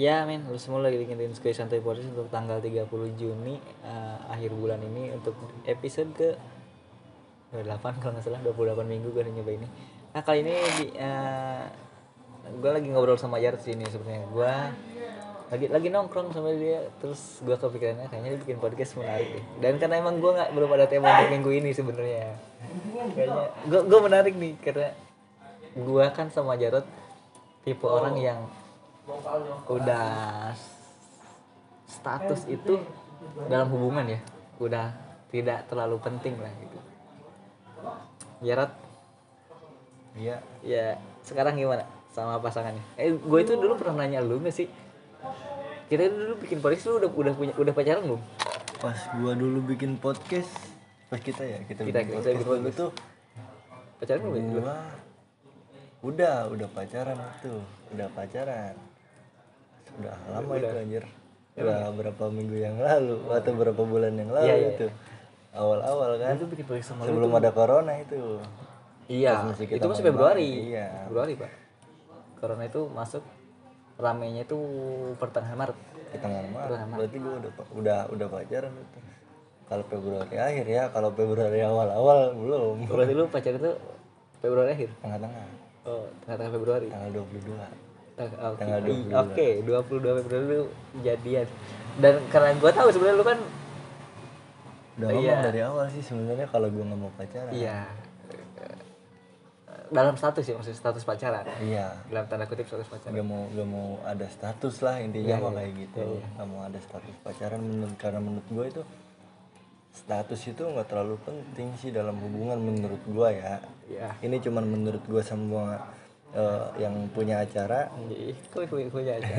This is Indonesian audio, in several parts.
Ya men, lu semua lagi dengerin Skuy Santai Podcast untuk tanggal 30 Juni eh, akhir bulan ini untuk episode ke 8 kalau nggak salah 28 minggu gue udah nyoba ini. Nah kali ini di, gue lagi ngobrol sama Jared sini sebenarnya. Gue lagi lagi nongkrong sama dia terus gue kepikirannya kayaknya dia bikin podcast menarik deh. Dan karena emang gue nggak belum ada tema untuk minggu ini sebenarnya. Gue gue menarik nih karena gue kan sama Jarod tipe orang yang udah status itu dalam hubungan ya udah tidak terlalu penting lah gitu. Jarod Iya. ya sekarang gimana sama pasangannya? Eh gue itu dulu pernah nanya lu gak sih? Kita dulu bikin podcast lu udah udah punya udah pacaran belum? Pas gua dulu bikin podcast, pas kita ya kita, Kita- bikin kita podcast. bikin tuh pacaran belum ya? gua udah udah pacaran itu, udah pacaran. Sudah lama itu anjir. Udah berapa minggu yang lalu atau berapa bulan yang lalu Iya, iya, itu. Awal-awal kan. Lu bikin sama lu Sebelum ada corona itu. iya itu masih Februari iya. Februari pak corona itu masuk ramenya itu pertengahan Maret Di tengah Pertengahan Maret. Maret. Berarti gua udah udah udah pacaran itu. Kalau Februari akhir ya, kalau Februari awal-awal belum. berarti lu pacaran itu Februari akhir Tengah-tengah, oh tengah-tengah Februari tanggal 22. Tang- Oke, Tanggal Oke, 22 Februari lu jadian. Dan karena gua tahu sebenarnya lu kan Udah Iya. ngomong dari awal sih sebenarnya kalau gua nggak mau pacaran. iya dalam status ya maksudnya status pacaran. Iya. Dalam tanda kutip status pacaran. Gak mau gak mau ada status lah intinya Iya, iya. kayak gitu. Iya, iya. Gak mau ada status pacaran menurut karena menurut gua itu status itu nggak terlalu penting sih dalam hubungan menurut gua ya. Iya. Ini cuman menurut gua semua eh, yang punya acara Kok punya aja.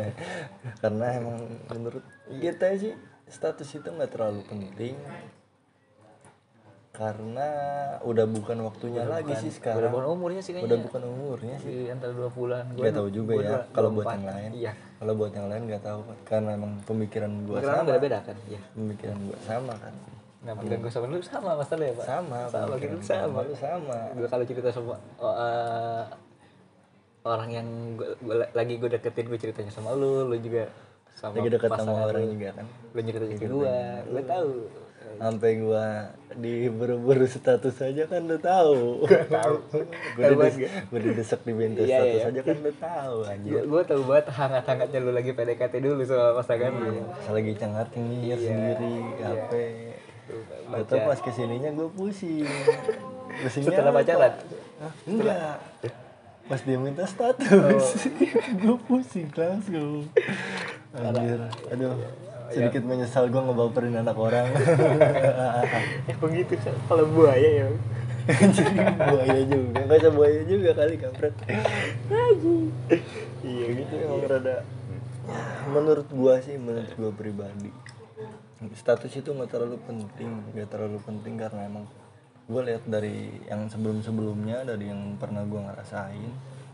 karena emang menurut kita sih status itu nggak terlalu penting karena udah bukan waktunya lagi sih Udah sekarang bukan umurnya sih udah kayaknya. bukan umurnya sih Di antara dua bulan. nggak tahu juga ya kalau buat yang lain Iya. kalau buat yang lain nggak tahu karena emang pemikiran gua Karena sama beda-beda kan. Iya. pemikiran gua sama kan Nah, pemikiran gua sama lu sama masalah ya, Pak. sama Sama gitu sama. lu sama Gua kalau cerita sama eh, orang yang gua, gua la- lagi gue deketin gue ceritanya sama lu, lu juga sama lagi dekat sama orang lu. juga kan? Lu ceritanya ke gua, gua tahu. sampai gua di buru-buru status aja kan lu tahu. Tahu. Gua dides gua. didesak di pintu Iya, status iya. aja kan lu tahu anjir. Gua tahu banget hangat-hangatnya lu lagi PDKT dulu sama pasangan lu. Pas lagi cengar cengir sendiri HP Gak tau pas ke sininya gue pusing. Pusingnya Setelah pacaran? Enggak Pas dia minta status. Gue pusing langsung Anjir. Aduh Sedikit menyesal gue ngebaperin anak orang. Eh begitu kalau buaya ya. Anjir buaya juga. Usah buaya juga kali kampret. Iya gitu. Emang rada ya, Menurut gua sih Menurut gua pribadi Status itu gak terlalu penting. Gak terlalu penting karena emang Gue lihat dari yang sebelum-sebelumnya Dari yang pernah gua ngerasain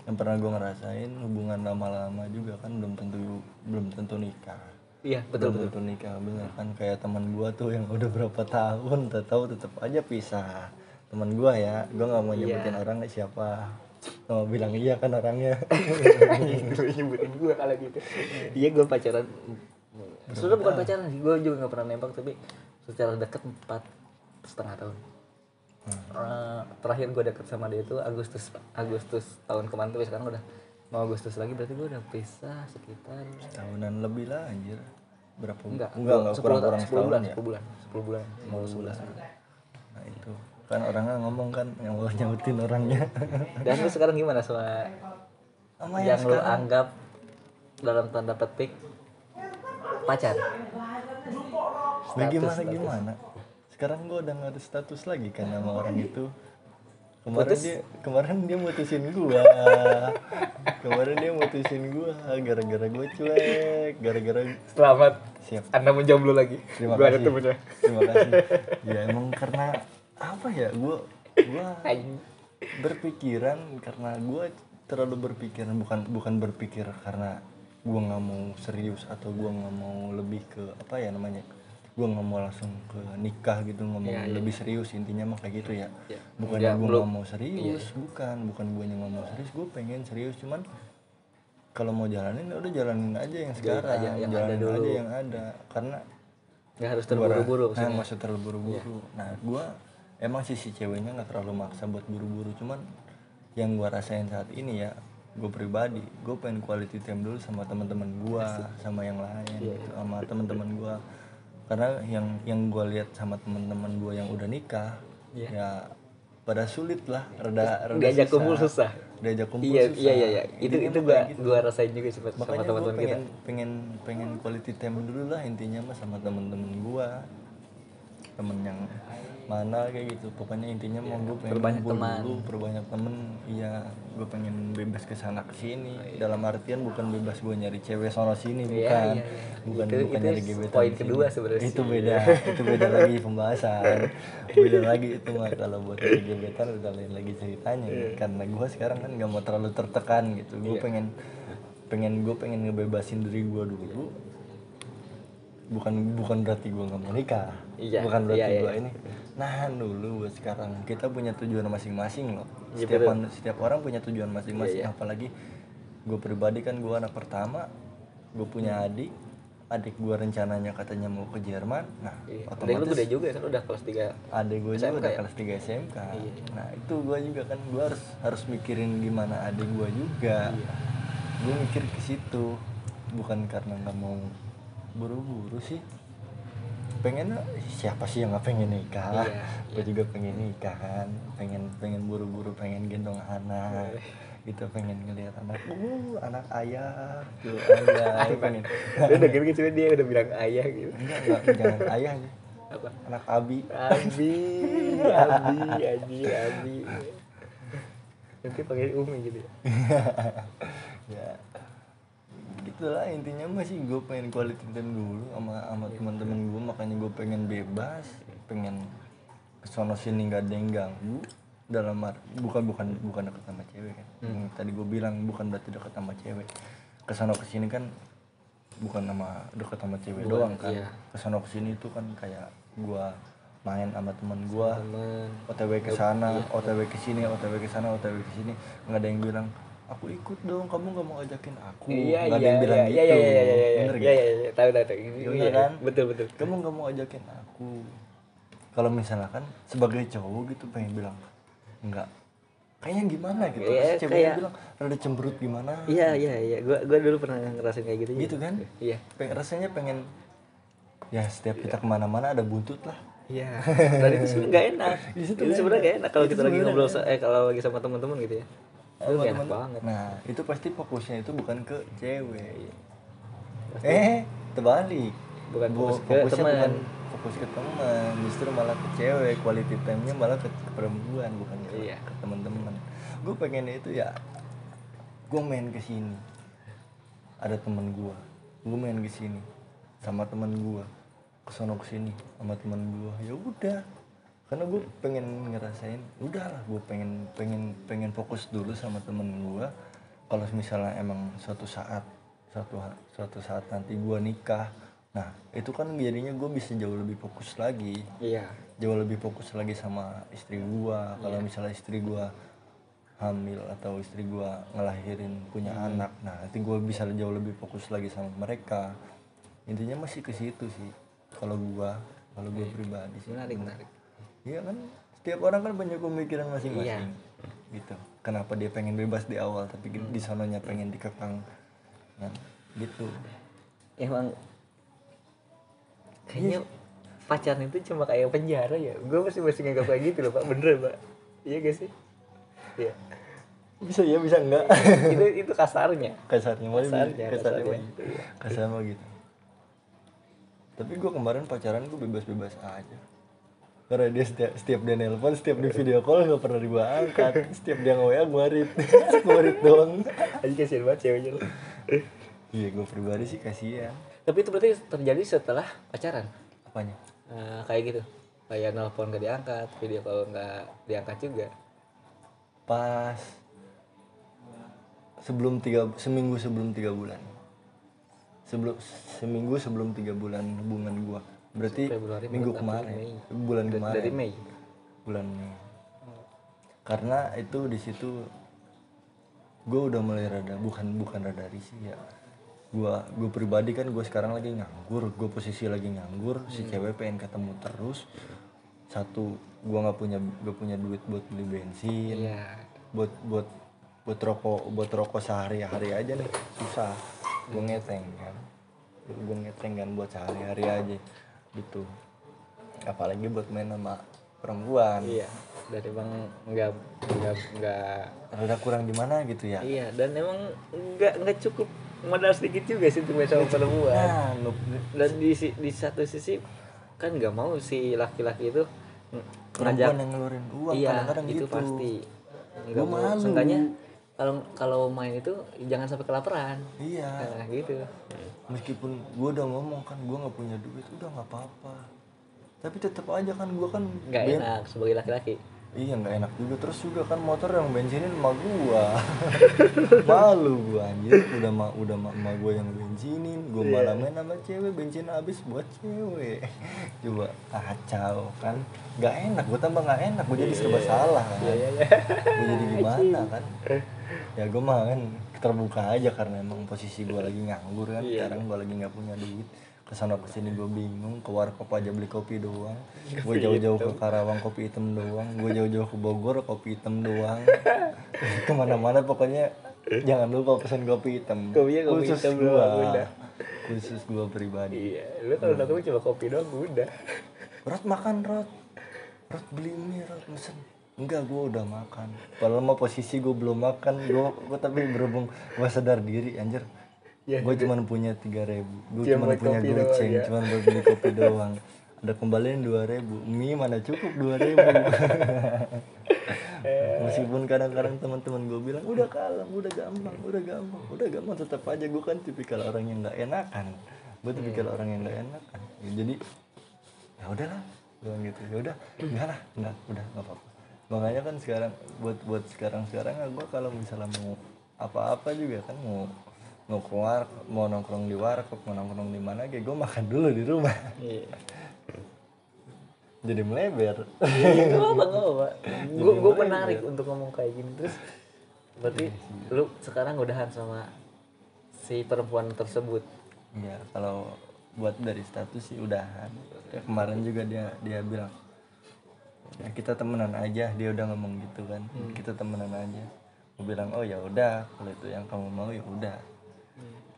Yang pernah gua ngerasain Hubungan lama-lama juga kan Belum tentu belum tentu nikah. Iya, betul belum tentu nikah bener kan? Kayak teman gua tuh yang udah berapa tahun tahu tetap aja pisah. Teman gua ya gua nggak mau nyebutin orang siapa. Nggak mau bilang iya kan orangnya. Lu nyebutin gue kalau gitu. Iya gue pacaran. Sudah bukan pacaran sih gue juga nggak pernah nembak tapi secara dekat empat setengah tahun Eh, terakhir gue deket sama dia itu Agustus Agustus tahun kemarin tapi sekarang udah mau Agustus lagi berarti gue udah pisah sekitar tahunan lebih lah anjir. Berapa enggak enggak enggak kurang kurang 10 setahun bulan ya? 10 bulan 10 bulan mau 11 bulan. Nah itu. Kan orangnya ngomong kan yang mau nyautin orangnya. Dan lu sekarang gimana sama sama yang lu anggap dalam tanda petik pacar? Nah, gimana gimana sekarang gua udah nggak ada status lagi kan sama orang itu. Kemarin dia kemarin dia mutusin gua. Kemarin dia mutusin gua gara-gara gua cuek gara-gara selamat. Siap. Anda menjomblo lagi. Terima Gua ada kasih. temennya. Terima kasih. Ya emang karena apa ya gua gua Anjing. berpikiran karena gua terlalu berpikiran bukan bukan berpikir karena gua nggak mau serius atau gua nggak mau lebih ke apa ya namanya gua nggak mau langsung ke nikah gitu nggak mau lebih serius intinya mah kayak gitu ya. Iya. bukan Ya, belum. nggak mau serius bukan. Bukan gua yang nggak mau serius gua pengen serius cuman kalau mau jalanin ya udah jalanin aja yang sekarang. aja, yang ada jalanin dulu. aja yang ada. Karena nggak harus terburu-buru nah maksudnya. nggak usah terlalu buru-buru nah gua emang sisi ceweknya nggak terlalu maksa buat buru-buru. Cuman yang gua rasain saat ini ya gue pribadi gue pengen quality time dulu sama teman-teman gua sama yang lain Iya, gitu, sama teman-teman gua karena yang yang gua lihat sama teman-teman gua yang udah nikah Iya. ya pada sulit lah reda reda diajak kumpul susah. Diajak kumpul iya susah. iya iya iya. Itu Intinya itu gua kayak gitu. gua rasain juga sama makanya gue teman-teman kita. pengen pengen pengen quality time dulu lah intinya mah sama temen-temen gua temen yang mana kayak gitu. Pokoknya intinya mau gue pengen perbanyak teman. dulu perbanyak temen. Iya gue pengen bebas ke sana ke sini. Oh, iya. dalam artian bukan bebas gue nyari cewek sono Iya, sini bukan. iya, iya. bukan Itu- bukan itu nyari gebetan poin kedua sebenarnya itu beda itu beda lagi pembahasan. Beda lagi itu mah kalau buat nyari gebetan udah lain lagi ceritanya. Iya. karena gue sekarang kan nggak mau terlalu tertekan gitu. Gue pengen pengen gue pengen ngebebasin diri gue dulu. Bukan bukan berarti gue nggak mau nikah Iya, bukan berarti iya, iya. gue ini nahan dulu buat sekarang kita punya tujuan masing-masing loh Iya, setiap betul. setiap orang punya tujuan masing-masing Iya, iya. apalagi gue pribadi kan gue anak pertama gue punya Hmm. adik adik gue rencananya katanya mau ke Jerman nah iya. Udah lu otomatis gede juga kan udah kelas 3 adik gue juga udah ya? kelas 3 SMK Iya. nah itu gue juga kan gue harus harus mikirin gimana adik gue juga Iya. gue mikir ke situ bukan karena nggak mau buru-buru sih pengen siapa sih yang nggak pengen nikah? Iya, gue juga pengen nikah kan. Pengen pengen buru-buru pengen gendong anak. Iya. gitu pengen ngelihat anak uh anak ayah. Tuh ayah. Pengen. Lu udah gini gitu dia udah bilang ayah gitu. Enggak enggak jangan ayah ya. apa? Anak abi. Abi Abi Abi Abi. Nanti panggil Umi gitu ya. Ya itulah intinya masih gue pengen quality time dulu sama sama teman-teman gue makanya gue pengen bebas pengen kesono sini nggak ada yang ganggu. Dalam art- bukan bukan bukan deket sama cewek kan. Yang tadi gue bilang bukan berarti deket sama cewek. Ke sana ke sini kan bukan sama deket sama cewek Bukan, doang kan. iya. ke sana ke sini tuh kan kayak gue main sama teman gue OTW ke sana, OTW ke sini, OTW ke sana, OTW ke sini. Nggak ada yang bilang, "Aku ikut dong, kamu nggak mau ajakin aku." iya Nggak ada iya yang bilang iya gitu. iya iya iya iya Bener iya nggak? iya iya tahu tahu tahu Ini- Iya iya, kan? betul betul Kamu nggak mau ajakin aku. Kalau misalkan sebagai cowok gitu pengen bilang, "Enggak." Kayaknya gimana gitu. Iya, Terus ceweknya kayak- bilang, "Rada cemberut gimana?" iya iya iya gua gua dulu pernah ngerasain kayak gitu. Gitu kan? iya Pengen, rasanya pengen ya setiap kita ke mana-mana ada buntut lah. iya dan itu sebenarnya gak enak itu nggak sebenarnya gak enak kalau kita lagi ngobrol nggak eh kalau lagi sama teman-teman gitu ya gak enak temen- banget Nah, itu pasti fokusnya itu bukan ke cewek. Pasti. Eh, terbalik. Bukan Bu- fokus ke fokusnya teman. bukan fokus ke teman, justru malah ke cewek. Quality time-nya malah ke, ke perempuan, bukan ke, Iya. ke teman-teman. Gue pengen itu ya, gue main ke sini. Ada temen gue, gue main ke sini sama temen gue, kesono ke sini sama temen gue. Ya udah, karena gue pengen ngerasain, udahlah gue pengen pengen pengen fokus dulu sama temen gue. Kalau misalnya emang suatu saat suatu suatu saat nanti gue nikah, nah itu kan jadinya gue bisa jauh lebih fokus lagi, iya jauh lebih fokus lagi sama istri gue. Kalau misalnya istri gue hamil atau istri gue ngelahirin punya anak, nah nanti gue bisa jauh lebih fokus lagi sama mereka. Intinya masih ke situ sih. Kalau gue, kalau gue pribadi sih. menarik menarik Iya kan, setiap orang kan punya pemikiran masing-masing. Gitu. Kenapa dia pengen bebas di awal tapi di sononya pengen dikekang. Nah, gitu. emang kayaknya pacaran itu cuma kayak penjara ya. Gue masih masih nganggap kayak gitu loh pak. Bener pak. Iya gak sih? Iya. Bisa ya, bisa enggak? itu itu kasarnya. Kasarnya Kasarnya, kasarnya kasarnya. Gitu, iya. kasarnya gitu. Tapi gue kemarin pacaran gue bebas-bebas aja karena dia setiap, setiap dia nelpon setiap di video call nggak pernah gue angkat. Setiap dia nge-WA gue read gue read doang. Aja kasihan banget ceweknya lo iya gue pribadi sih kasihan. Tapi itu berarti terjadi setelah pacaran? Apanya? Eh, kayak gitu. Kayak nelpon gak diangkat video call nggak diangkat juga. Pas sebelum tiga seminggu sebelum tiga bulan. Sebelum seminggu sebelum tiga bulan hubungan gua berarti Februari, minggu Maret, kemarin Mei. bulan Dari- kemarin. dari Mei. Bulan Mei. Karena itu di situ gue udah mulai rada bukan bukan rada risih ya. Gue gue pribadi kan gue sekarang lagi nganggur gue posisi lagi nganggur si cewek pengen ketemu terus. Satu gue nggak punya gue punya duit buat beli bensin iya. buat buat buat rokok buat rokok sehari-hari aja nih. Susah. Gue ngeteng kan. Gue ngeteng kan buat sehari-hari aja gitu. Apalagi buat main sama perempuan. Iya dan emang nggak nggak nggak. Rada kurang gimana gitu ya? Iya dan emang nggak nggak cukup modal sedikit juga sih untuk main sama perempuan. Nah dan di di satu sisi kan nggak mau si laki-laki itu ng- ngajak perempuan yang ngeluarin uang iya kadang-kadang itu gitu. pasti. Nggak mau. malu. seenggaknya kalau kalau main itu jangan sampai kelaparan. Iya. Nah gitu. Meskipun gue udah ngomong kan gue nggak punya duit udah nggak apa-apa. Tapi tetap aja kan gue kan nggak ben- enak sebagai laki-laki. Iya nggak enak juga. Terus juga kan motor yang bensinin emak gua. Malu gua anjir. Udah ma udah ma emak gua yang bensinin gua malah main sama cewek bensin habis buat cewek. Coba kacau kan. Nggak enak gua tambah nggak enak gua jadi serba salah kan. Iya iya. Gua jadi gimana kan ya gua mah kan terbuka aja karena emang posisi gua lagi nganggur kan. Iya. sekarang gua lagi nggak punya duit. Ke sana ke sini gue bingung ke warkop aja beli kopi doang. Gue jauh-jauh ke Karawang kopi hitam doang. Gue jauh-jauh ke Bogor kopi hitam doang. Ke mana-mana pokoknya jangan lupa pesan kopi hitam. Kopinya kopi khusus hitam gua. doang, udah. khusus gue pribadi. Iya lu kalau nongkrong cuma kopi doang udah. Rot makan Rot. Rot beli mie Rot mesen enggak gue udah makan. Padahal mah posisi gue belum makan. Gue gue tapi berhubung gue sadar diri anjir. Ya, gue cuman punya tiga ribu. Gue Cuma cuman buat punya goceng ya. cuman buat beli kopi doang. Ada kembalian dua ribu. Mie mana cukup dua ribu? Meskipun kadang-kadang teman-teman gue bilang udah kalem udah gampang udah gampang udah gampang. Tetap aja gue kan tipikal orang yang nggak enakan. Gue tipikal orang yang nggak enakan. Ya, jadi ya udahlah. Bilang gitu ya udah enggak lah enggak udah nggak apa-apa makanya kan sekarang buat buat sekarang sekarang gue kalau misalnya mau apa-apa juga kan mau mau keluar mau nongkrong di warkop mau nongkrong di mana kayak gue makan dulu di rumah. Iya. Jadi melebar. Apa gak apa? Gue gue menarik untuk ngomong kayak gini terus Berarti lu sekarang udahan sama si perempuan tersebut? Ya kalau buat dari status sih udahan. Ya, kemarin juga dia dia bilang ya kita temenan aja dia udah ngomong gitu kan. Kita temenan aja. Gue bilang oh ya udah kalau itu yang kamu mau ya udah.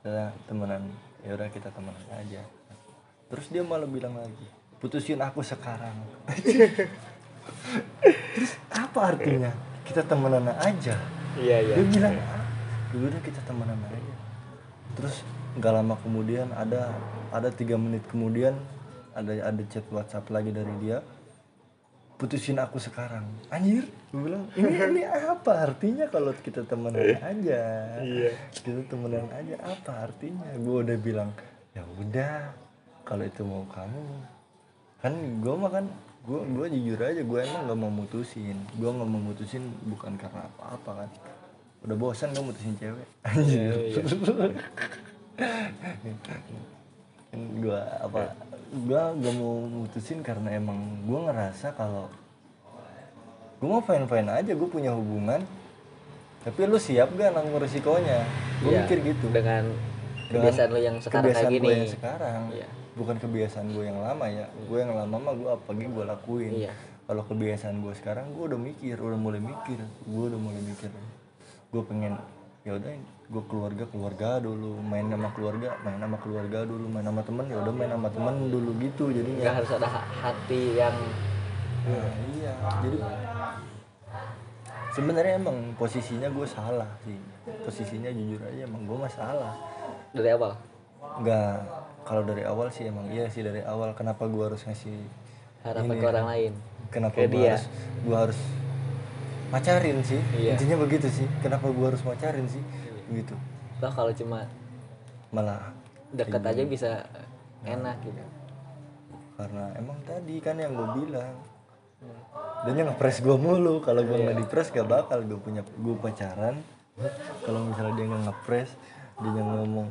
Kita temenan. Ya udah kita temenan aja. Terus dia malah bilang lagi putusin aku sekarang. Terus apa artinya? Kita temenan aja. Iya iya. Dia bilang ah, dulu udah kita temenan aja. Terus nggak lama kemudian ada ada tiga menit kemudian ada ada chat WhatsApp lagi dari dia putusin aku sekarang. Anjir. Gue bilang ini ini apa artinya kalau kita temenan aja? Iya. kita temenan aja apa artinya? Gue udah bilang ya udah kalau itu mau kamu. Kan gue mah kan gue gue jujur aja gue emang nggak mau mutusin. Gue nggak mau mutusin bukan karena apa-apa kan. Udah bosan gue mutusin cewek. Anjir kan gue apa gue gak mau mutusin karena emang gue ngerasa kalau gue mau fine fine aja gue punya hubungan. Tapi lu siap gak nanggung resikonya? Gue Iya, mikir gitu. Dengan kebiasaan lu yang sekarang kayak kebiasaan gini. gue yang sekarang. Iya. bukan kebiasaan gue yang lama ya. Gue yang lama mah gue apa gue lakuin. Iya. kalau kebiasaan gue sekarang gue udah mikir udah mulai mikir. Gue udah mulai mikir. Gue pengen ya udah gue keluarga keluarga dulu main sama keluarga main sama keluarga dulu main sama temen ya udah main sama temen dulu gitu Gak jadinya harus ada ha- hati yang nah, iya. Jadi sebenarnya emang posisinya gue salah sih. Posisinya jujur aja emang gue mah salah. Dari awal? Nggak kalau dari awal sih emang iya sih dari awal kenapa gua harus ngasih Harapan ini ke ya? orang lain? Kenapa dia. harus gua harus pacarin sih Iya. intinya begitu sih. Kenapa gua harus pacarin sih? Begitu. Lah kalau cuma malah deket aja bisa enak gitu. Karena emang tadi kan yang gue bilang. Dan yang ngepres gue mulu. Kalau gue nggak dipres gak bakal gue punya gue pacaran. Kalau misalnya dia nggak ngepres dia yang ngomong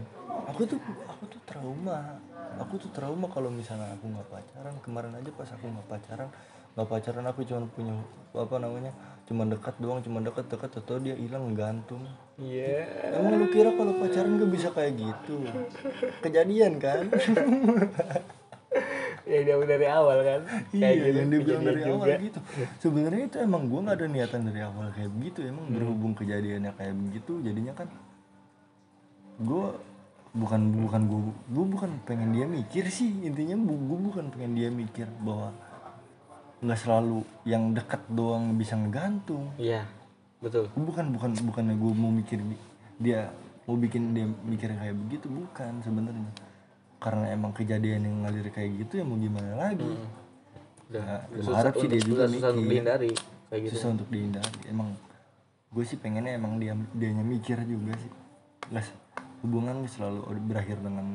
aku tuh aku tuh trauma. Aku tuh trauma kalau misalnya aku nggak pacaran. Kemarin aja pas aku nggak pacaran nggak pacaran aku cuma punya apa namanya cuma dekat doang cuma dekat dekat atau dia hilang gantung. Iya emang lu kira kalau pacaran gak bisa kayak gitu? Kejadian kan? Ya dia dari awal kan? Iya kayak gitu yang dibilang kejadian dari awal gitu. Sebenarnya itu emang gua nggak ada niatan dari awal kayak begitu. Emang berhubung kejadiannya kayak begitu jadinya kan gua bukan bukan gua gua bukan pengen dia mikir sih. Intinya gua bukan pengen dia mikir bahwa nggak selalu yang dekat doang bisa ngegantung. Iya betul. Gua bukan bukan bukannya gue mau mikir di- dia mau bikin dia mikir kayak begitu bukan sebenarnya. Karena emang kejadian yang ngalir kayak gitu ya mau gimana lagi? Udah Nah, udah gua harap sih untuk- dia juga susah untuk mikir. dihindari kayak gitu. Susah untuk dihindari. Emang gue sih pengennya emang dia dianya mikir juga sih. Nggak s- hubungan nggak selalu berakhir dengan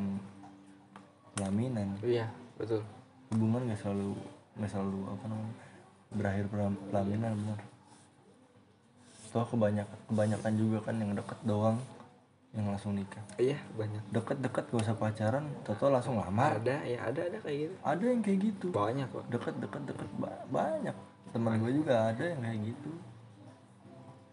pelaminan. Iya betul. Hubungan nggak selalu nggak selalu apa namanya berakhir pelam- pelaminan benar toh kebanyakan kebanyakan juga kan yang deket doang yang langsung nikah. Iya banyak. Deket-deket gak usah pacaran toto langsung lamar ada ya ada ada kayak gitu. Ada yang kayak gitu. Banyak kok deket-deket deket ba- banyak. Teman gue juga ada yang kayak gitu.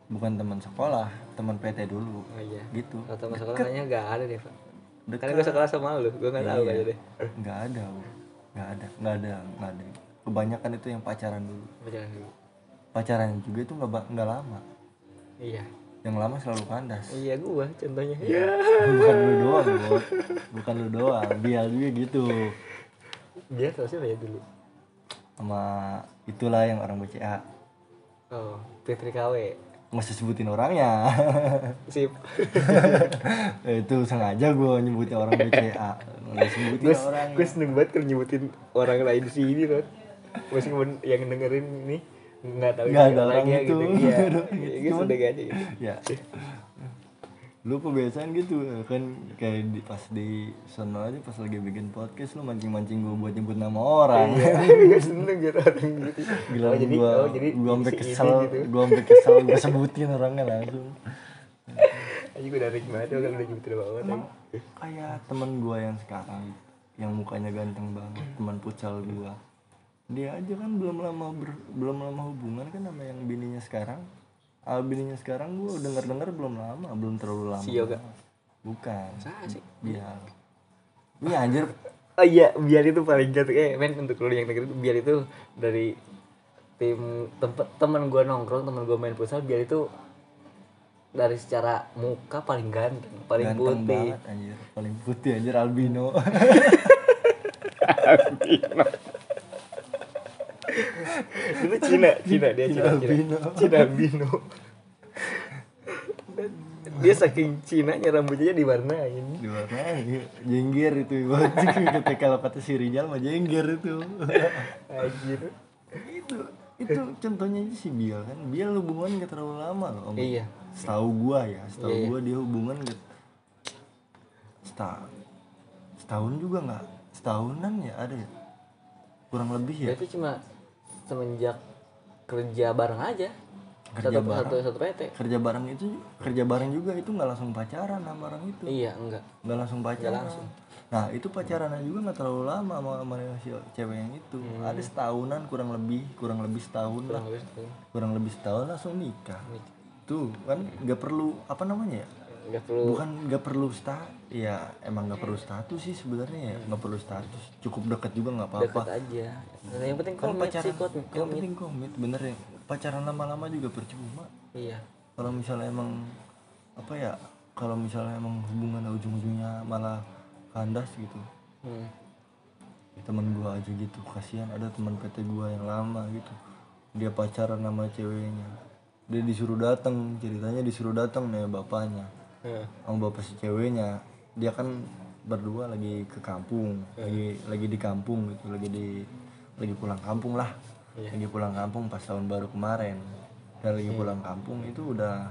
Bukan teman sekolah teman PT dulu. Oh iya. Gitu. Kata masalah kayaknya nggak ada deh pak. Dekat. karena gue sekelas sama lu gue tahu Iya. kayaknya deh. Nggak ada nggak ada nggak ada nggak ada kebanyakan itu yang pacaran dulu. Pacaran dulu. Pacaran juga itu nggak nggak lama. Iya. Yang lama selalu kandas. Iya gua contohnya. Iya. Bukan lu doang bos bukan lu doang. Dia juga gitu. Dia tau siapa ya dulu? Sama itulah yang orang BCA oh Fitri KW nggak usah sebutin orangnya. Sip. Itu sengaja gue nyebutin orang BCA nggak sebutin gue orang gue seneng banget kalau nyebutin orang lain di sini kan meskipun yang dengerin ini nggak tahu Nggak ada orang ya gitu. Iya Nggak ada orang Iya, itu. gue Cuman- sedeng aja gitu ya. Lu kebiasaan gitu kan kayak di, pas di sono aja pas lagi bikin podcast lu mancing-mancing gue buat nyebut nama orang. Gue seneng gitu orang gitu. Gila oh, jadi gua oh jadi gua sampai kesel gitu. gua sampai kesel gua sebutin orangnya langsung. Aja gue dari tuh kalau udah nyebutin nama orang kayak temen gua yang sekarang yang mukanya ganteng banget teman pucal gua dia aja kan belum lama ber- belum lama hubungan kan sama yang bininya sekarang. Ah, bininya sekarang gua denger dengar belum lama belum terlalu lama. Si Yoga? bukan. Sih. Biar ini anjir. Oh iya biar itu paling ganteng eh men untuk lu yang dengerin biar itu dari tim tempat teman gue nongkrong teman gue main futsal biar itu dari secara muka paling ganteng paling ganteng putih. banget anjir. Paling putih anjir albino itu Cina Cina dia Cina Cina albino. Cina albino dia saking Cina nya rambutnya diwarnain. Diwarnai jengger itu. Ibaratnya kalau kata si Rijal mah jengger itu. Anjir. Itu itu contohnya aja si Bial kan. Bial hubungan gak terlalu lama loh Om. iya. Setahu gua ya setahu Iya, iya. gua dia hubungan gak setahun setahun juga nggak setahunan ya ada ya? Kurang lebih ya? Itu cuma semenjak kerja bareng aja. Kerja satu, bareng. satu satu PT kerja bareng itu kerja bareng juga itu nggak langsung pacaran sama orang itu? Iya enggak. Nggak langsung pacaran? nah itu pacarannya juga nggak terlalu lama sama, sama si cewek yang itu. Hmm. ada setahunan kurang lebih kurang lebih setahun lah. kurang lebih setahun. Kurang lebih setahun langsung nikah. Tuh kan nggak perlu apa namanya ya nggak perlu bukan nggak perlu sta ya emang nggak perlu status sih sebenarnya ya nggak perlu status. Cukup dekat juga nggak apa-apa. Deket aja. Nah, yang penting kan komit pacaran sih kot. yang penting komit bener ya. Pacaran lama-lama juga percuma. Iya. Kalau misalnya emang apa ya kalau misalnya emang hubungan ujung-ujungnya malah kandas gitu. Hmm. temen gua aja gitu kasihan ada teman PT gua yang lama gitu. Dia pacaran sama ceweknya. Dia disuruh datang ceritanya disuruh datang nih bapaknya Nah, sama bapak si ceweknya. Dia kan berdua lagi ke kampung lagi lagi di kampung gitu lagi di lagi pulang kampung lah. Iya. lagi pulang kampung pas tahun baru kemarin. Dan lagi pulang kampung itu udah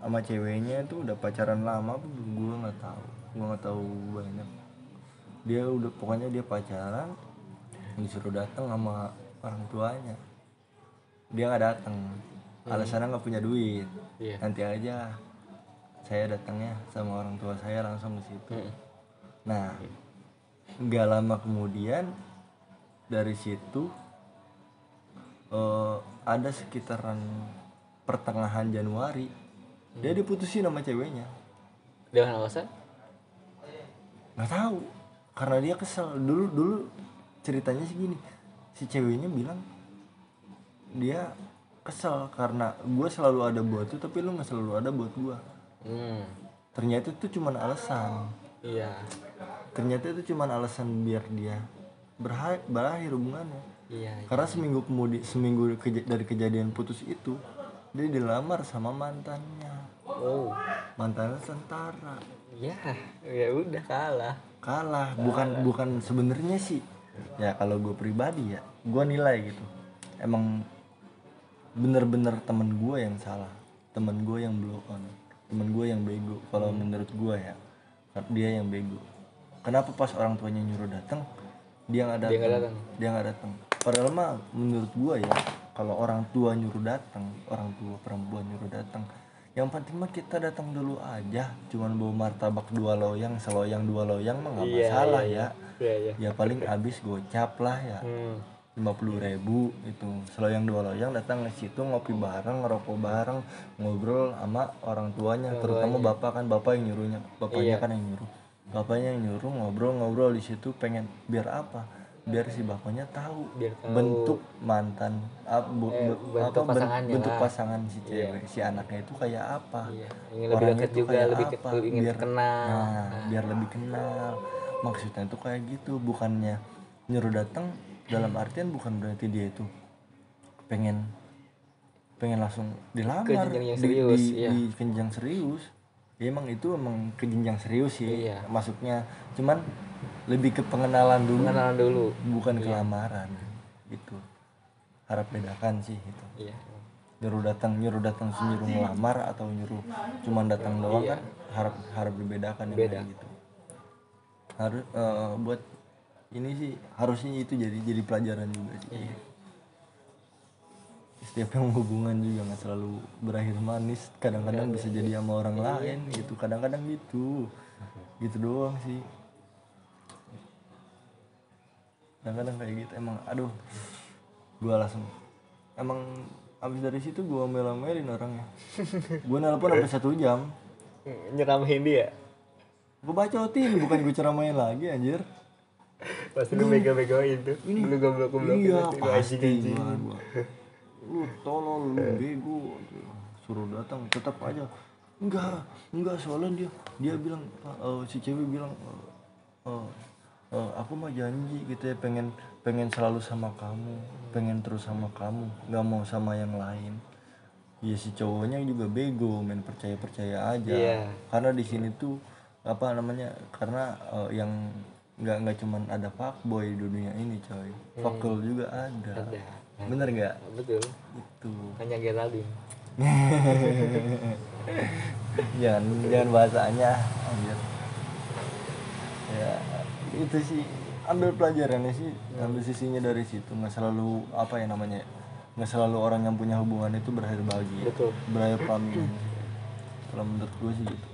sama ceweknya itu udah pacaran lama apa gua nggak tahu. Gua nggak tahu banyak. Dia udah pokoknya dia pacaran disuruh datang sama orang tuanya. Dia nggak datang alasannya nggak punya duit. Iya. nanti aja saya datangnya sama orang tua saya langsung ke situ. Hmm. nah nggak lama kemudian dari situ eh, ada sekitaran pertengahan Januari dia diputusin sama ceweknya. Dengan alasan? Nggak tahu karena dia kesel. Dulu dulu ceritanya sih gini si ceweknya bilang dia kesel karena gue selalu ada buat tuh tapi lu nggak selalu ada buat gue hmm. Ternyata itu cuman alasan. Iya. Ternyata itu cuman alasan biar dia berha- berakhir hubungannya. Iya karena seminggu kemudian seminggu keja- dari kejadian putus itu dia dilamar sama mantannya. Oh. Mantannya tentara. Ya ya udah kalah. Kalah. Bukan bukan sebenarnya sih. Ya kalau gue pribadi ya gue nilai gitu. Emang bener-bener temen gue yang salah. Temen gue yang blow on temen gue yang bego kalau menurut gue ya. Dia yang bego. Kenapa pas orang tuanya nyuruh datang dia nggak Dia nggak datang dia nggak datang padahal mah menurut gue ya kalau orang tua nyuruh datang orang tua perempuan nyuruh datang yang penting mah kita datang dulu aja. Cuman bawa martabak dua loyang seloyang dua loyang mah nggak Iya, masalah iya, ya. iya iya. Ya paling habis gocap lah ya. Hmm lima puluh ribu itu seloyang dua loyang datang ke situ ngopi bareng ngerokok bareng ngobrol sama orang tuanya terutama bapak kan bapak yang nyuruhnya bapaknya Iya. kan yang nyuruh bapaknya yang nyuruh ngobrol-ngobrol di situ pengen biar apa biar si bapaknya tahu Biar tahu. bentuk mantan ap- bu- Eh, bentuk apa, pasangannya bentuk lah. pasangan si cewek si anaknya itu kayak apa Iya, ingin lebih Orangnya tuh juga, kayak lebih ke- lebih ingin kenal. nah, biar lebih kenal maksudnya itu kayak gitu bukannya nyuruh datang dalam artian bukan berarti dia itu pengen pengen langsung dilamar Ke jenjang yang di- serius, di, iya. di jenjang serius. Ya emang itu emang ke jenjang serius sih Iya. masuknya cuman lebih ke pengenalan dulu pengenalan dulu. bukan kelamaran gitu. Harap bedakan sih itu iya. Nyuruh datang nyuruh datang nyuruh ngelamar atau nyuruh cuman datang doang Iya. kan harap harap dibedakan yang Beda. kayak gitu. Harus eh, buat ini sih harusnya itu jadi jadi pelajaran juga sih. Iya. setiap yang hubungan juga nggak selalu berakhir manis. Kadang-kadang bisa jadi sama orang Iya. lain gitu. Kadang-kadang gitu. Gitu doang sih. Kadang-kadang kayak gitu. Emang aduh. Gua langsung emang abis dari situ gua melamelin orangnya gua nelpon sampai satu jam. Nyeramahin dia? Gua bacotin bukan gua ceramain lagi anjir pasti lu bego-begoin tuh. Lu goblok-goblok. iya pasti lu tolol lu bego. Suruh datang tetap aja. Enggak enggak soalnya dia dia bilang eh, si cewek bilang eh, eh, eh, aku mah janji gitu ya pengen pengen selalu sama kamu pengen terus sama kamu nggak mau sama yang lain. Ya si cowoknya juga bego main percaya percaya aja. Iya. karena di sini tuh apa namanya karena eh, yang nggak nggak cuman ada fuckboy di dunia ini coy. Fuckgirl juga ada, Ada. bener nggak? Betul. Itu hanya Geraldine jangan jangan bahasanya. Anjir. Ya itu sih. Ambil pelajarannya sih. Ambil sisinya dari situ. Nggak selalu apa ya namanya nggak selalu orang yang punya hubungan itu berakhir bahagia. Betul. berakhir pamit kalau menurut gue sih gitu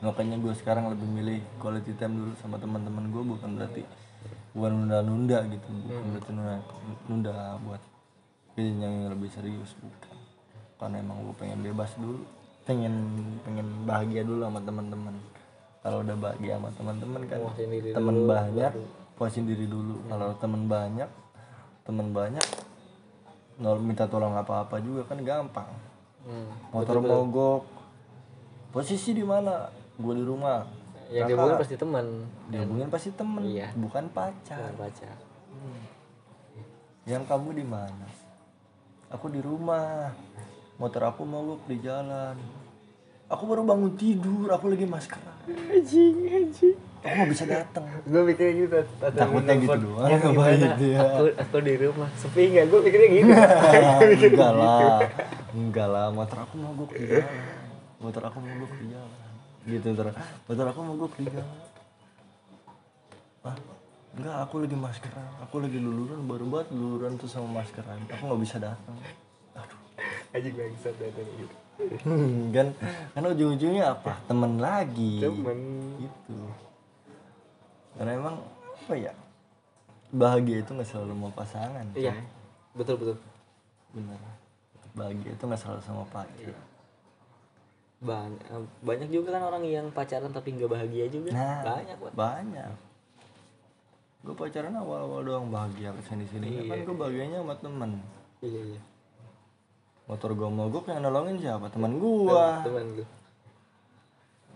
makanya gue sekarang lebih milih quality time dulu sama teman-teman gue bukan berarti bukan nunda-nunda gitu bukan berarti nunda, nunda buat jenjang yang lebih serius bukan. Karena emang gue pengen bebas dulu pengen pengen bahagia dulu sama teman-teman. Kalau udah bahagia sama teman-teman kan teman banyak puasin diri dulu. Kalau teman banyak teman banyak nol minta tolong apa-apa juga kan gampang. Hmm. motor mogok posisi di mana gue di rumah. Yang Kakak, dihubungin pasti teman dihubungin pasti temen Iya. bukan pacar. Jangan baca yang kamu di mana? Aku di rumah. Motor aku mogok di jalan. Aku baru bangun tidur aku lagi masker. Anjing anjing. Aku nggak bisa datang gue mikirnya gitu Takutnya gitu doang, "Ya, apa gimana? gitu ya?" aku aku di rumah. Sepi nggak? Gue mikirnya gitu. Enggak lah. Enggak lah. Motor aku mogok di jalan. Motor aku mogok di jalan gitu terus motor aku mogok di jalan ah enggak aku lagi maskeran. Aku lagi luluran baru buat luluran tuh sama maskeran. Aku nggak bisa datang. Aduh. Anjing bangsat datang gitu. Hmm, kan? Karena ujung-ujungnya apa? Temen lagi. Temen. Gitu. Karena emang apa ya? Bahagia itu nggak selalu mau pasangan iya. betul betul. Bener. Bahagia itu nggak selalu sama pacar banyak banyak juga kan orang yang pacaran tapi nggak bahagia juga. Nah banyak Pak. banyak. Gue pacaran awal-awal doang bahagia ke sini sini kan gue bahagianya sama temen. Iya iya. Motor gue mogok yang nolongin siapa? Teman gue teman lu.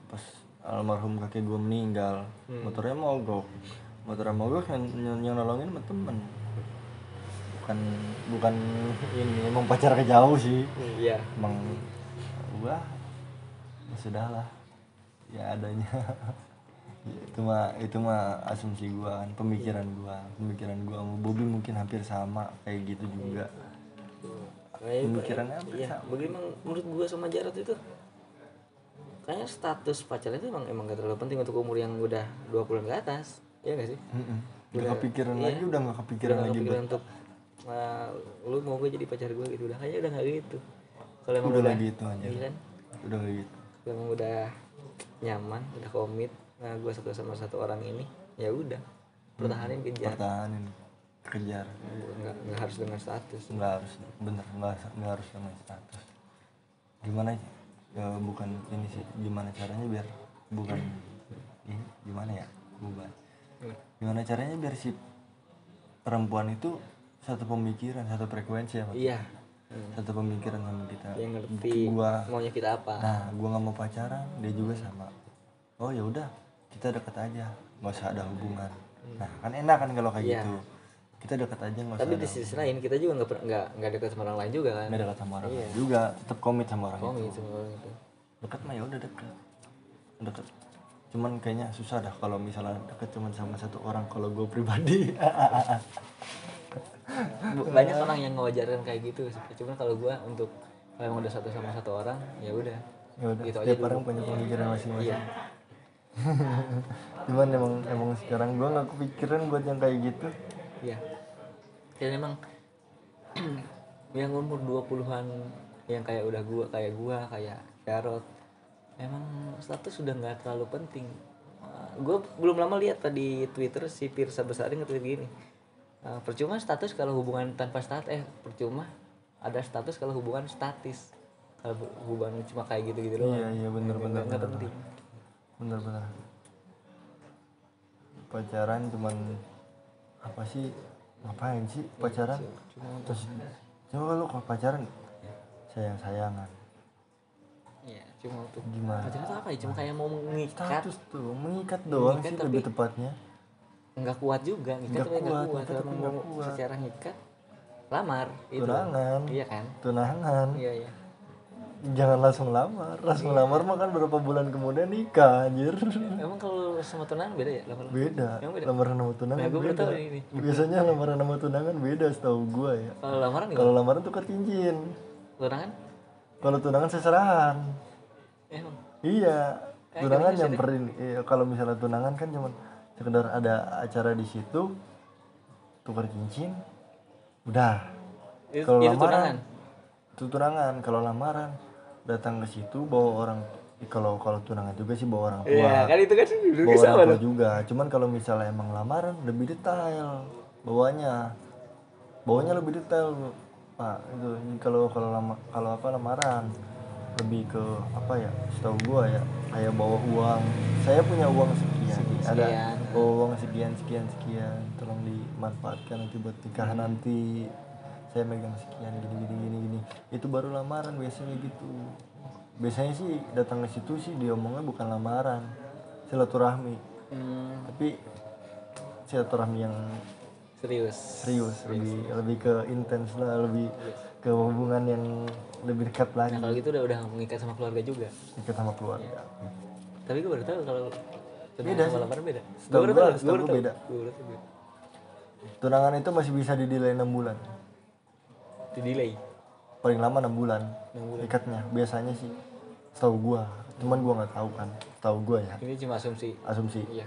Pas almarhum kakek gue meninggal motornya mogok. Motornya mogok yang, yang, yang nolongin sama temen. Bukan bukan ini emang pacar jauh sih. Iya. Emang gua ya sudah lah ya adanya. Ya, itu mah itu mah asumsi gua kan pemikiran gua pemikiran gua. Sama Bobby mungkin hampir sama kayak gitu juga. Kayak- pemikirannya hampir iya sama. Bagaimana menurut gua sama Jarot itu kayaknya status pacaran itu emang emang gak terlalu penting untuk umur yang udah 20 ke atas. Ya gak sih? Mm-mm. udah kepikiran lagi udah nggak kepikiran udah gak lagi kepikiran untuk uh, lu mau gue jadi pacar gue gitu. Udah kayaknya udah gak gitu. Kalau emang udah udah lagi itu aja iya kan? Udah lagi itu kalau emang udah nyaman udah komit. Nah gue suka sama satu orang ini ya udah pertahanin kejar. pertahanin kejar. Nggak nggak harus dengan status. Nggak harus bener nggak nggak harus dengan status. Gimana ya? Bukan ini sih gimana caranya biar bukan ini gimana ya? Bukan. Gimana caranya biar si perempuan itu satu pemikiran satu frekuensi ya Pak? iya Hmm. satu pemikiran sama kita. Yang ngerti gua. maunya kita apa. Nah gua nggak mau pacaran dia juga sama. Oh ya udah kita deket aja nggak usah ada hubungan. Nah kan enak kan kalau kayak Iya. gitu. Kita deket aja nggak usah tapi di sisi lain kita juga nggak nggak nggak dekat sama orang lain juga kan? Nggak dekat sama orang Iya. lain juga tetap komit sama orang komit itu. sama orang itu. Dekat mah ya udah deket. Deket. Cuman kayaknya susah dah kalau misalnya deket cuman sama satu orang kalau gue pribadi banyak orang yang ngewajarkan kayak gitu sih. cuman kalau gua untuk kalau emang udah satu sama satu orang ya udah. Ya udah Gitu aja setiap dulu. orang punya pemikiran masing-masing. Iya. Cuman emang emang sekarang gue nggak kepikiran buat yang kayak gitu. Iya. Dan emang yang umur 20-an yang kayak udah gua kayak gua kayak Jarot emang status sudah nggak terlalu penting. Gue belum lama lihat tadi Twitter si Pirsa Besari nge-tweet gini "Eh, percuma status kalau hubungan tanpa status eh percuma ada status kalau hubungan statis. Kalau bu- hubungan cuma kayak gitu-gitu doang. Iya iya bener bener nggak penting. Bener bener. Pacaran cuman apa sih? Ngapain sih pacaran? Cuma terus kalau kalau pacaran sayang sayangan Iya, cuma untuk gimana? pacaran itu apa ya? Cuma kayak mau mengikat, status tuh mengikat doang Mengikat sih tapi- lebih tepatnya nggak kuat juga, ngikat Nggak kuat, kuat. ngikat mau kuat. secara ngikat, lamar itu. tunangan Iya kan? tunangan Iya iya. jangan langsung lamar langsung lamar mah kan berapa bulan kemudian nikah anjir Emang kalau sama tunangan beda ya lamar? beda beda? lamaran sama tunangan Nah, beda ini. biasanya lamaran sama tunangan beda setahu gua ya Kalau lamaran kalau lamaran tukar cincin Tunangan? kalau tunangan seserahan Emang. iya Kayak tunangan nyamperin iya, kalau misalnya tunangan kan cuman sekedar ada acara di situ tukar cincin udah. Itu, Kalau itu lamaran, tunangan. itu tunangan. Kalau lamaran datang ke situ bawa orang. Eh, kalau kalau tunangan juga sih bawa orang tua. Iya, kan itu kan bawa sama orang tua loh. juga. Cuman kalau misalnya emang lamaran lebih detail bawanya. Bawanya lebih detail pak. Itu kalau kalau lama kalau apa lamaran lebih ke apa ya? Setahu gua ya kayak bawa uang. Saya punya uang sekian. Ada sekian. bawa uang sekian sekian sekian. Tolong dimanfaatkan nanti buat nikahan nanti. Saya megang sekian gini gini gini gini. Itu baru lamaran biasanya gitu. Biasanya sih datang ke situ sih diomongnya bukan lamaran. Silaturahmi. Hmm, tapi silaturahmi yang serius. serius lebih lebih ke intens lah lebih ke hubungan yang lebih dekat lagi Nah kalau gitu udah udah mengikat sama keluarga juga. dekat sama keluarga Tapi gue baru tahu kalau Beda sih. lamaran beda. Setahu setahu baru tahu. tahu beda. tunangan itu masih bisa didelay enam bulan Di delay. paling lama enam bulan Enam bulan. ikatnya biasanya sih setahu gua cuman gua nggak tahu kan tahu gua ya Ini cuma asumsi. asumsi Iya.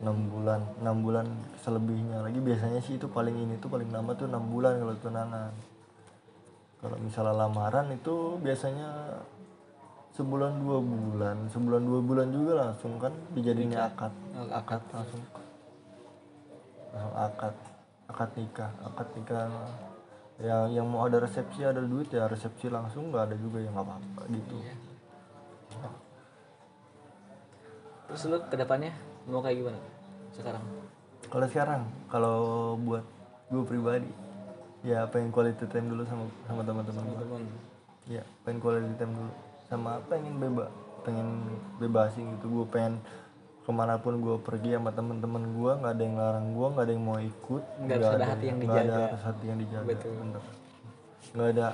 enam bulan enam bulan selebihnya lagi biasanya sih itu paling ini tuh paling lama tuh enam bulan kalau tunangan kalau misalnya lamaran itu biasanya sebulan dua bulan sebulan dua bulan juga langsung kan dijadinya akad. Akad. Langsung. Langsung akad. Akad nikah. Akad nikah. Yang yang mau ada resepsi ada duit ya resepsi langsung nggak ada juga yang nggak apa-apa gitu. Iya. terus lu ke depannya mau kayak gimana sekarang? Kalau sekarang? Kalau buat gue pribadi ya pengen quality time dulu sama sama teman-teman. Teman. Ya pengen quality time dulu. Sama pengen bebas pengen bebasin gitu. Gue pengen ke mana pun gue pergi sama temen-temen gue nggak ada yang larang gue nggak ada yang mau ikut. Nggak harus ada hati yang nggak ada dijaga. harus hati yang dijaga Betul. bener. Nggak ada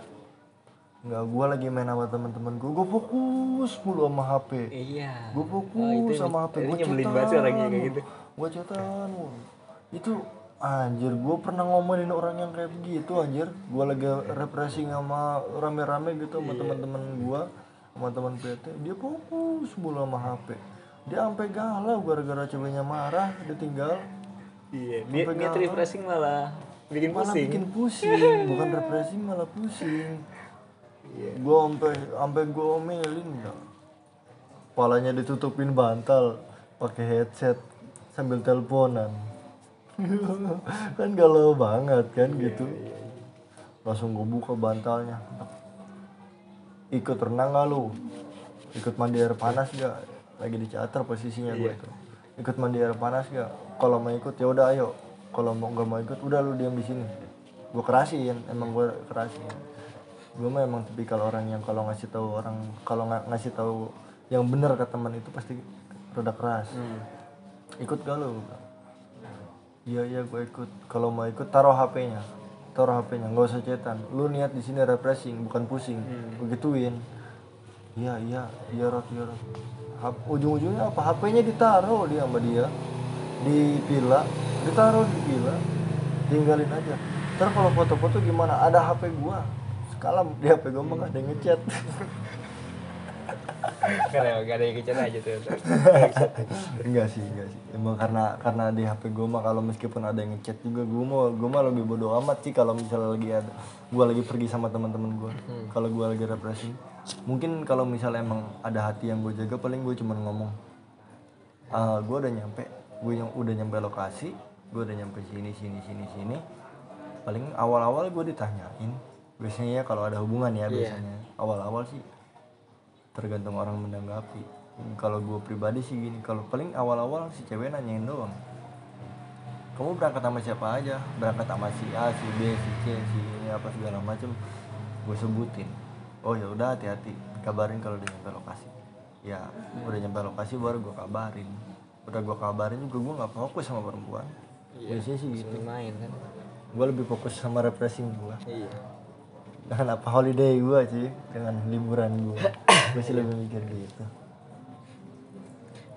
nggak gue lagi main sama temen-temen gue gue fokus mulu sama hp iya. Gue Oh, fokus itu sama hp gue banget orangnya kayak gitu. Gue cetan itu anjir gue pernah ngomongin orang yang kayak begitu anjir. Gue lagi refreshing sama rame-rame gitu Iya. sama teman-teman gue sama teman PT dia fokus mulu sama HP dia sampai galau gara-gara ceweknya marah dia tinggal. Iya dia Sampai niat galau. refreshing malah bikin malah pusing. bikin pusing. Bukan refreshing malah pusing. Iya. gue sampai sampai gue omelin ya. Palanya ditutupin bantal pakai headset sambil teleponan kan galau banget kan Iya, gitu. langsung gue buka bantalnya. Ikut renang gak lu? Ikut mandi air panas gak lagi di charter posisinya gue Iya. tuh ikut mandi air panas gak kalau mau ikut ya udah ayo. Kalau mau nggak mau ikut udah lu diam di sini. Gue kerasin emang gue kerasin. Gue mah emang tipikal orang yang kalau ngasih tahu orang kalau nggak ngasih tahu yang benar ke teman itu pasti rada keras. Hmm. ikut gak lu iya iya gue ikut. Kalau mau ikut taruh hp-nya taruh hp-nya nggak usah cetan. Lu niat di sini refreshing bukan pusing. Begituin iya iya iya rot iya rot ujung-ujungnya apa? Hp-nya ditaruh dia sama dia. Di pila ditaruh di pila tinggalin aja. Ntar kalau foto-foto gimana? Ada hp gua. Sekalam di hp gua mah ada ngechat karena gak ada yang kecil aja tuh. Enggak sih enggak sih. Emang karena karena di HP gue mah kalau meskipun ada yang ngechat juga gue mau gue mah lebih bodo amat sih kalau misalnya lagi ada gue lagi pergi sama teman-teman gue kalau gue lagi refreshing mungkin kalau misalnya emang ada hati yang gue jaga paling gue cuman ngomong ah gue udah nyampe gue yang udah nyampe lokasi gue udah nyampe sini sini sini sini. Paling awal-awal gue ditanyain. Biasanya ya kalau ada hubungan ya biasanya. Awal-awal sih tergantung orang menanggapi. Kalau gue pribadi sih gini kalau paling awal-awal si cewek nanyain doang. Kamu berangkat sama siapa aja? Berangkat sama si A si B si C si ini apa segala macem. Gue sebutin. Oh ya udah hati-hati. Kabarin kalau udah nyampe lokasi. Ya udah nyampe lokasi baru gue kabarin. Udah gue kabarin juga gue nggak fokus sama perempuan. Biasanya sih gitu. main kan? Gue lebih fokus sama refreshing gue iya. Dengan apa holiday gue sih? Dengan liburan gue gue sih lebih mikir gitu.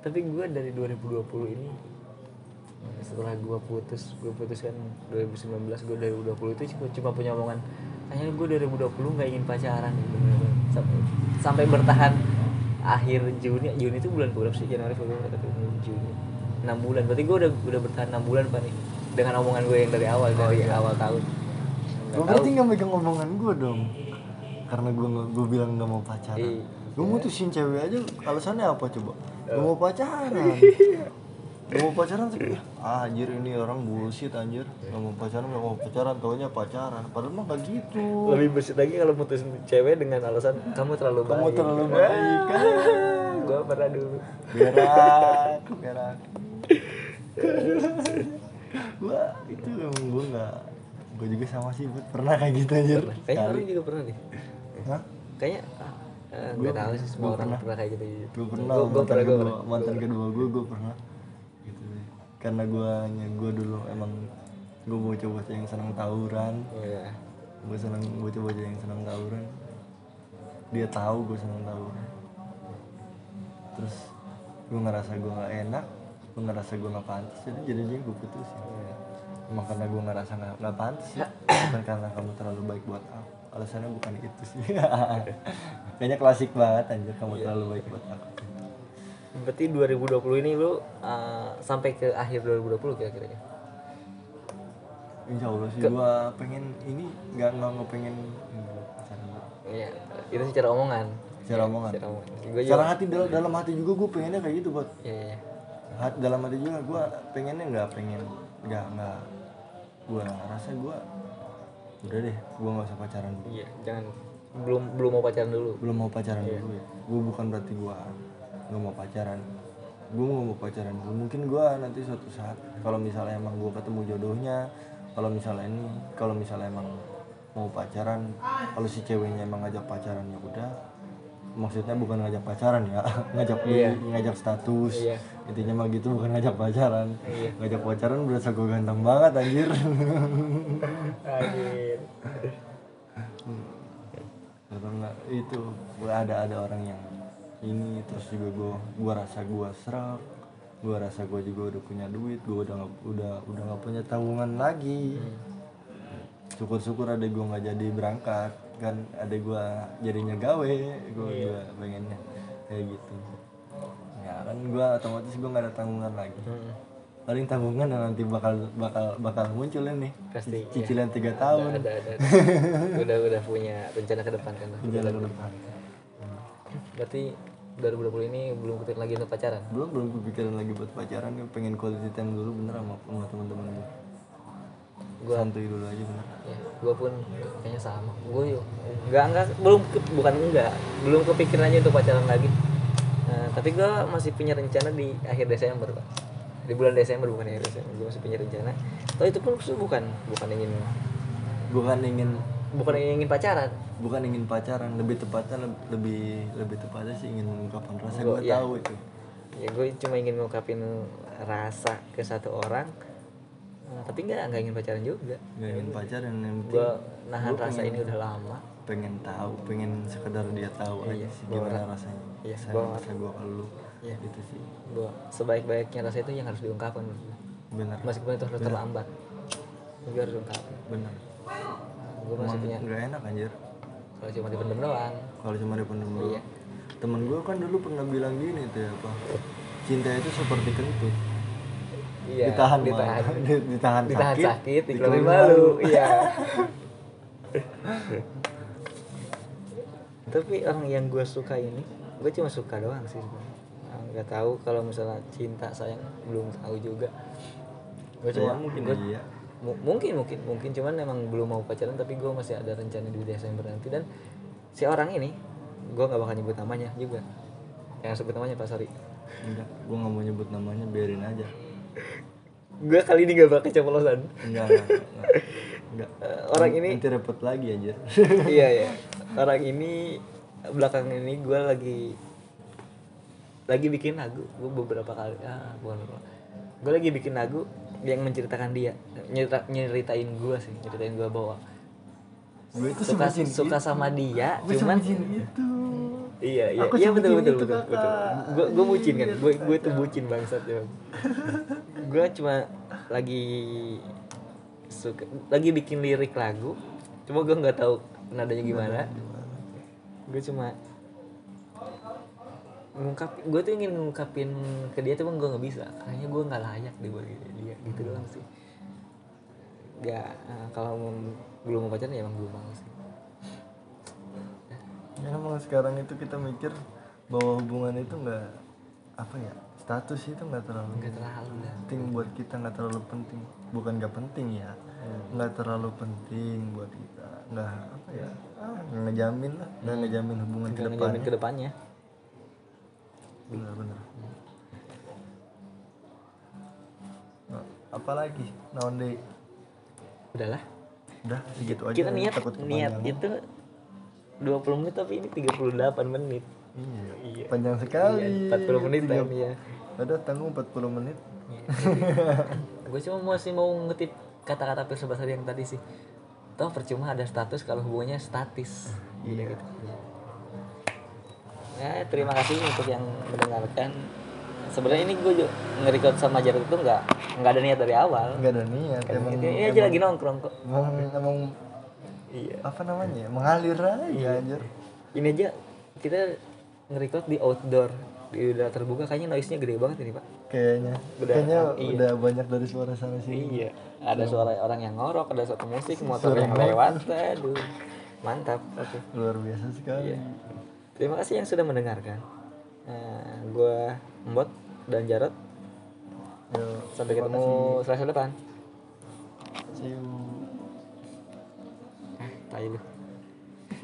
Tapi gue dari 2020 ini setelah gue putus gue putus kan 2019 gue 2020 itu cuma, cuma punya omongan kayaknya gue 2020 nggak ingin pacaran. Gitu sampai, sampai bertahan akhir Juni Juni itu bulan berapa sih? Januari Februari Maret, Juni. 6 bulan. Berarti gue udah udah bertahan 6 bulan pak nih dengan omongan gue yang dari awal dari awal tahun. Gue berarti nggak megang omongan gue dong Karena gue gue bilang nggak mau pacaran. Iya. Gue mutusin cewek aja alasannya apa coba? Gak mau pacaran? Gak mau pacaran sih? Ah, Anjir ini orang bullshit anjir. Gak mau pacaran gak mau pacaran Taunya pacaran. Padahal mah gak gitu. Lebih bersih lagi kalau putusin cewek dengan alasan kamu terlalu baik. Kamu terlalu baik. Gue pernah dulu. Berak Berak Gue itu emang gue gak Gue juga sama sih. Pernah kayak gitu anjir. Kayaknya orang juga pernah deh. Hah? kayaknya ah, nggak tahu sih semua orang pernah, kayak gitu gue pernah mantan pernah, gua kedua pernah. mantan kedua gue gue pernah. Gitu karena gue gue dulu emang gue bocah-bocah yang senang tawuran. Iya. gue senang bocah-bocah yang senang tawuran. Dia tahu gue senang tawuran. Terus gue ngerasa gue nggak enak gue ngerasa gue nggak pantas jadi jadi gue putusin. Iya. emang karena gue ngerasa nggak nggak pantas ya bukan karena kamu terlalu baik buat aku alasannya bukan itu sih. Kayaknya klasik banget anjir. Kamu Iya. terlalu baik buat aku. Berarti 2020 ini lu ah, sampai ke akhir 2020 kira-kira. Ya insya Allah sih gue pengen ini nggak nggak nggak pengen dulu. iya itu secara omongan. Secara omongan. Secara omongan. Secara hati dalam, dalam hati juga gue pengennya kayak gitu buat iya iya. Hati, dalam hati juga gue pengennya nggak pengen nggak nggak. Gue rasa gue udah deh gue nggak usah pacaran dulu. Iya jangan. Belum belum mau pacaran dulu. Belum mau pacaran Iya. dulu ya. Gue bukan berarti gue nggak mau pacaran. Gue nggak mau pacaran dulu. Mungkin gue nanti suatu saat kalau misalnya emang gue ketemu jodohnya kalau misalnya ini kalau misalnya emang mau pacaran kalau si ceweknya emang ngajak pacaran ya udah maksudnya bukan ngajak pacaran ya ngajak Iya. ngajak status Iya. intinya mah gitu bukan ngajak pacaran Iya. ngajak pacaran berasa gue ganteng banget anjir Anjir. Atau enggak itu gua ada ada orang yang ini terus juga gua gua rasa gua serak gua rasa gua juga udah punya duit gua udah nggak udah udah nggak punya tabungan lagi syukur-syukur ada gua nggak jadi berangkat kan ada gua jadinya gawe gua gua pengennya kayak gitu. Ya kan gua otomatis gua nggak ada tanggungan lagi. Hmm, paling tanggungan yang nanti bakal bakal bakal muncul ini. Pasti ya. cicilan tiga tahun. Ada ada, ada. udah udah punya rencana ke depan kan jalan ke depan. Berarti 2020 ini belum kepikiran lagi untuk pacaran? Belum belum kepikiran lagi buat pacaran. Gue pengen quality time dulu bener sama, sama teman-teman gue Gua- santuy dulu aja bener. ya gue pun kayaknya sama. Gue yuk nggak nggak belum ke- bukan enggak belum kepikiran aja untuk pacaran lagi. Nah, tapi gue masih punya rencana di akhir Desember pak. Di bulan Desember bukan akhir Desember gue masih punya rencana. Tapi itu pun bukan bukan ingin bukan ingin bukan ingin pacaran. Bukan ingin pacaran lebih tepatnya leb- lebih lebih tepatnya sih ingin mengungkapkan rasa Gua- gue iya. tahu itu. Ya gue cuma ingin ngungkapin rasa ke satu orang Nah, tapi nggak nggak ingin pacaran juga. Nggak ingin pacaran yang penting gue nahan rasa ini udah lama. pengen tahu pengen sekedar dia tahu aja sih gua gimana rasanya. Iya, saya gua rasa gue ke lu Iya. gitu sih. Gue sebaik-baiknya rasa itu yang harus diungkapkan. Benar. Meskipun itu harus terlambat. Gue harus ungkapin benar. Gue masih punya nggak enak anjir. Kalau cuma dipendem doang. Kalau cuma dipendem dulu Iya. temen gue kan dulu pernah bilang gini tuh ya, apa cinta itu seperti kentut iya ditahan ditahan. Malah. Di- ditahan, ditahan sakit, sakit dikeluarin malu iya. Tapi orang yang gue suka ini gue cuma suka doang sih sebenarnya. Nggak tahu kalau misalnya cinta sayang belum tahu juga. Gue cuma Ya, mungkin gua- iya. mu- mungkin mungkin mungkin. Cuman emang belum mau pacaran tapi gue masih ada rencana di Desember nanti. Dan si orang ini gue nggak bakal nyebut namanya juga. Yang sebut namanya Pak Sari. Enggak gue nggak mau nyebut namanya biarin aja gue kali ini gak bakal keceplosan. Enggak enggak. Eh, orang ini nanti repot lagi anjir. Iya ya orang ini belakang ini gue lagi lagi bikin lagu. Gue beberapa kali ah bukan gue lagi bikin lagu yang menceritakan dia nyerita, nyeritain gue sih nyeritain gue bahwa gue itu suka suka sama dia gue cuman itu. Iya iya Aku iya betul betul betul betul. Kakak. gue gue bucin kan? Gue gue tuh bucin bangsat ya gue cuma lagi suka lagi bikin lirik lagu. Cuma gue nggak tahu nadanya gimana. Gue cuma ngungkap gue tuh ingin ngungkapin ke dia cuma gue nggak bisa. Kayaknya gue nggak layak deh buat dia gitu doang sih. Ya eh, kalau belum mau pacaran ya emang belum mau sih. Ya emang sekarang itu kita mikir bahwa hubungan itu enggak apa ya status itu nggak terlalu nggak terlalu penting buat kita nggak terlalu penting. Bukan nggak penting ya nggak terlalu penting buat kita. Nggak apa ya ah, ngejamin lah nggak ngejamin hubungan ke nggak depan ngejamin ke depannya. Bener bener Nah, apalagi naon deh udahlah. Udah segitu aja. Kita niat takut niat itu 20 menit tapi ini 38 menit iya. Iya. panjang sekali. Iya, 40 menit Tiga- time ya ada tanggung 40 menit. Gue cuma masih mau ngetip kata-kata filsafat yang tadi sih. Toh percuma ada status kalau hubungannya statis. Iya. gitu ya terima kasih untuk yang mendengarkan. Sebenarnya ini gue juga nge-record sama Jarod itu nggak nggak ada niat dari awal. Nggak ada niat emang ini, aja lagi nongkrong kok. emang, emang iya. apa namanya mengalir aja anjir. Ini aja kita nge-record di outdoor. Di udara terbuka. Kayaknya noise-nya gede banget ini pak. Kayaknya. Udah, kayaknya iya. udah banyak dari suara sana sini. Iya. Ada suara orang yang ngorok ada suara musik motor yang lewat. Aduh. Mantap. Oke. Luar biasa sekali. Iya. terima kasih yang sudah mendengarkan. Nah, gue Mbot dan Jarot Yuk, sampai ketemu selasa depan see you. Tai lu